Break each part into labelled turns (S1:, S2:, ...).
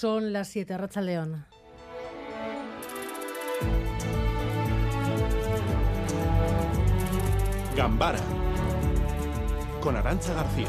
S1: Son las 7, Racha León.
S2: Gambara con Arancha García.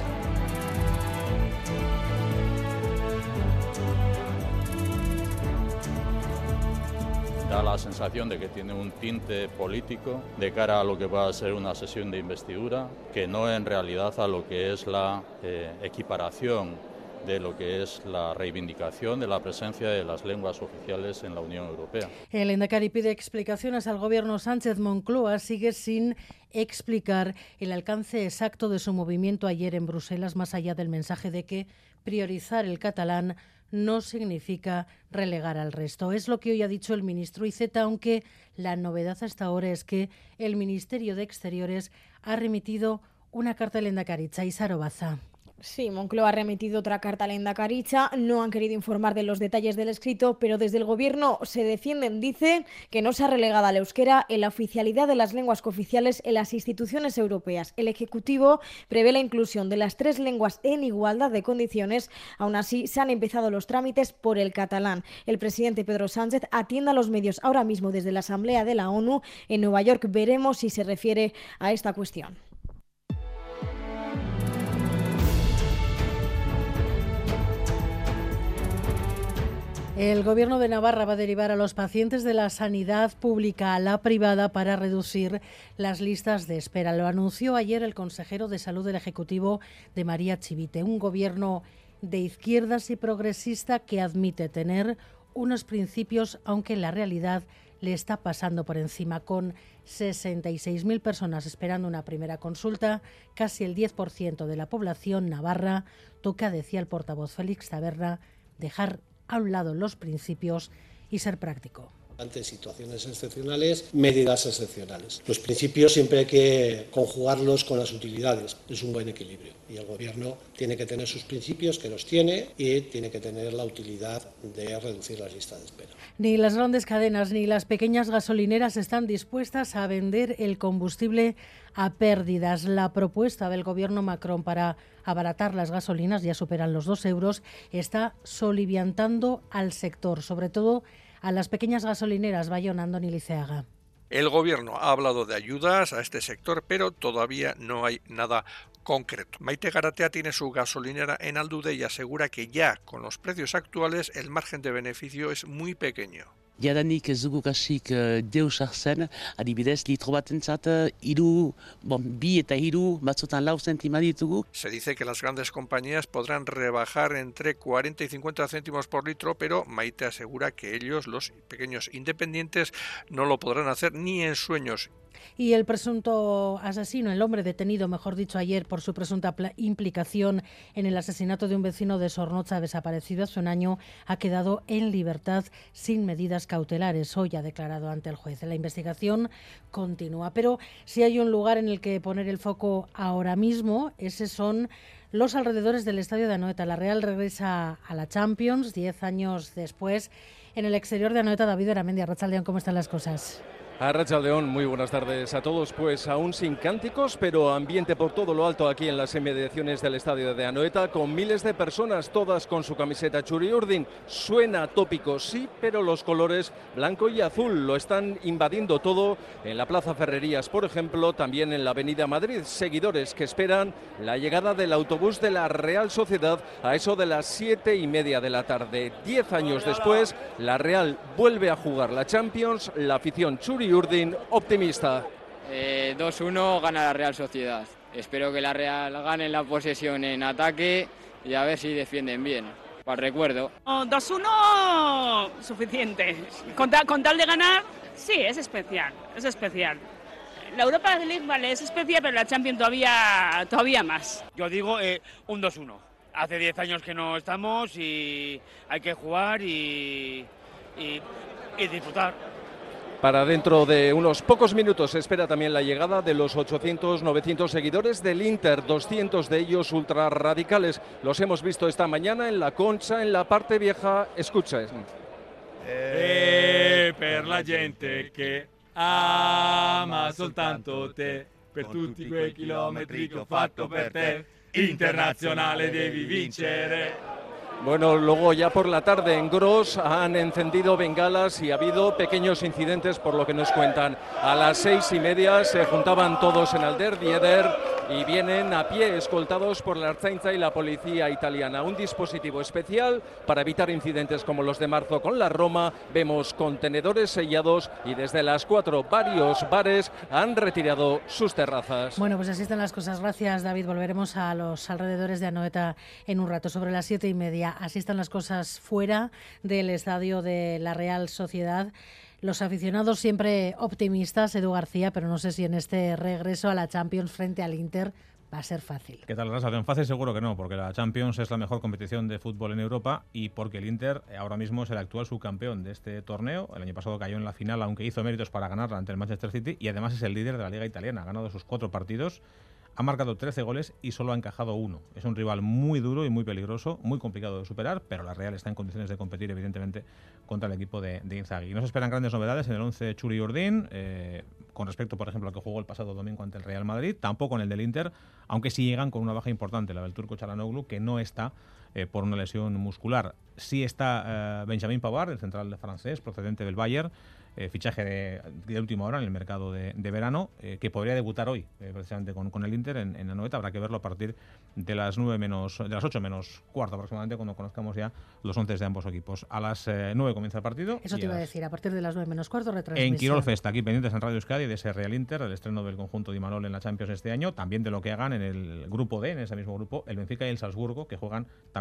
S3: da la sensación de que tiene un tinte político de cara a lo que va a ser una sesión de investidura, que no en realidad a lo que es la eh, equiparación de lo que es la reivindicación de la presencia de las lenguas oficiales en la Unión Europea.
S1: El Endacari pide explicaciones al gobierno Sánchez Moncloa, sigue sin explicar el alcance exacto de su movimiento ayer en Bruselas, más allá del mensaje de que priorizar el catalán no significa relegar al resto. Es lo que hoy ha dicho el ministro Iceta, aunque la novedad hasta ahora es que el Ministerio de Exteriores ha remitido una carta al Endacari, Isaro Baza.
S4: Sí, Moncloa ha remitido otra carta a Lenda Caricha. No han querido informar de los detalles del escrito, pero desde el gobierno se defienden. Dicen que no se ha relegado al euskera en la oficialidad de las lenguas cooficiales en las instituciones europeas. El Ejecutivo prevé la inclusión de las tres lenguas en igualdad de condiciones. Aún así, se han empezado los trámites por el catalán. El presidente Pedro Sánchez atiende a los medios ahora mismo desde la Asamblea de la ONU en Nueva York. Veremos si se refiere a esta cuestión.
S1: El Gobierno de Navarra va a derivar a los pacientes de la sanidad pública a la privada para reducir las listas de espera. Lo anunció ayer el consejero de Salud del Ejecutivo de María Chivite, un gobierno de izquierdas y progresista que admite tener unos principios, aunque la realidad le está pasando por encima, con 66.000 personas esperando una primera consulta, casi el 10% de la población navarra toca, decía el portavoz Félix Taberna, dejar a un lado los principios y ser práctico
S5: ante situaciones excepcionales, medidas excepcionales. Los principios siempre hay que conjugarlos con las utilidades, es un buen equilibrio. Y el Gobierno tiene que tener sus principios, que los tiene, y tiene que tener la utilidad de reducir las listas de espera.
S1: Ni las grandes cadenas ni las pequeñas gasolineras están dispuestas a vender el combustible a pérdidas. La propuesta del Gobierno Macron para abaratar las gasolinas, ya superan los dos euros, está soliviantando al sector, sobre todo a las pequeñas gasolineras Bayona, Andoni Liceaga.
S6: El gobierno ha hablado de ayudas a este sector, pero todavía no hay nada concreto. Maite Garatea tiene su gasolinera en Aldude y asegura que ya con los precios actuales el margen de beneficio es muy pequeño. Se dice que las grandes compañías podrán rebajar entre 40 y 50 céntimos por litro, pero Maite asegura que ellos, los pequeños independientes, no lo podrán hacer ni en sueños
S1: y el presunto asesino, el hombre detenido, mejor dicho, ayer por su presunta implicación en el asesinato de un vecino de Sornocha desaparecido hace un año, ha quedado en libertad sin medidas cautelares. Hoy ha declarado ante el juez. La investigación continúa. Pero si hay un lugar en el que poner el foco ahora mismo, ese son los alrededores del estadio de Anoeta. La Real regresa a la Champions diez años después. En el exterior de Anoeta, David Aramendi, Arrachaldeón, ¿cómo están las cosas?
S7: A León, muy buenas tardes a todos. Pues aún sin cánticos, pero ambiente por todo lo alto aquí en las inmediaciones del estadio de Anoeta, con miles de personas, todas con su camiseta Churi Urdin. Suena tópico, sí, pero los colores blanco y azul lo están invadiendo todo en la Plaza Ferrerías, por ejemplo, también en la Avenida Madrid. Seguidores que esperan la llegada del autobús de la Real Sociedad a eso de las siete y media de la tarde. Diez años después, la Real vuelve a jugar la Champions, la afición Churi Urdin optimista.
S8: 2-1 eh, gana la Real Sociedad. Espero que la Real gane la posesión en ataque y a ver si defienden bien. Para recuerdo.
S9: 2-1 suficiente. Con, tal de ganar, sí, es especial. Es especial. La Europa League, vale, es especial, pero la Champions todavía, todavía más.
S10: Yo digo eh, un 2-1. Hace 10 años que no estamos y hay que jugar y, y disfrutar.
S7: Para dentro de unos pocos minutos se espera también la llegada de los 800-900 seguidores del Inter, 200 de ellos ultra radicales. Los hemos visto esta mañana en la concha, en la parte vieja. Escucha.
S11: Eh, per la gente che ama soltanto per tutti quei chilometri che ho fatto per te, internazionale devi vincere.
S7: Bueno, luego ya por la tarde en Gros han encendido bengalas y ha habido pequeños incidentes por lo que nos cuentan. A las seis y media se juntaban todos en Alder Dieder y vienen a pie escoltados por la Arzainza y la policía italiana. Un dispositivo especial para evitar incidentes como los de marzo con la Roma. Vemos contenedores sellados y desde las cuatro varios bares han retirado sus terrazas.
S1: Bueno, pues así están las cosas. Gracias, David. Volveremos a los alrededores de Anoeta en un rato, sobre las siete y media. Así están las cosas fuera del estadio de la Real Sociedad los aficionados siempre optimistas, Edu García, pero no sé si en este regreso a la Champions frente al Inter va a ser fácil.
S12: ¿Qué tal, la sensación fácil? Seguro que no, porque la Champions es la mejor competición de fútbol en Europa y porque el Inter ahora mismo es el actual subcampeón de este torneo. El año pasado cayó en la final, aunque hizo méritos para ganarla ante el Manchester City y además es el líder de la Liga Italiana. Ha ganado sus cuatro partidos ha marcado 13 goles y solo ha encajado uno. Es un rival muy duro y muy peligroso, muy complicado de superar, pero la Real está en condiciones de competir, evidentemente, contra el equipo de, de Inzaghi. No se esperan grandes novedades en el 11 Churi Urdín, eh, con respecto, por ejemplo, al que jugó el pasado domingo ante el Real Madrid, tampoco en el del Inter, aunque sí llegan con una baja importante, la del turco Chalanoglu, que no está eh, por una lesión muscular. Sí está eh, Benjamin Pavard, el central francés, procedente del Bayern, eh, fichaje de, última hora en el mercado de, verano, eh, que podría debutar hoy, eh, precisamente con, el Inter en, la noveta. Habrá que verlo a partir de las nueve menos, de las 8 menos cuarto aproximadamente, cuando conozcamos ya los once de ambos equipos. A las 9 comienza el partido.
S1: Eso te iba a decir, a partir de las 9 menos cuarto, retransmisión.
S12: En Quirol Festa, aquí pendientes en Radio Euskadi de ese Real Inter, el estreno del conjunto de Imanol en la Champions este año, también de lo que hagan en el grupo D, en ese mismo grupo, el Benfica y el Salzburgo, que juegan también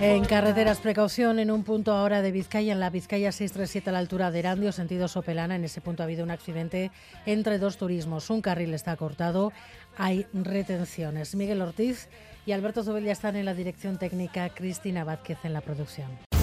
S1: En carreteras, precaución en un punto ahora de Vizcaya, en la Vizcaya 637 a la altura de Erandio, sentido Sopelana. En ese punto ha habido un accidente entre dos turismos. Un carril está cortado, hay retenciones. Miguel Ortiz y Alberto Zubel ya están en la dirección técnica, Cristina Vázquez en la producción.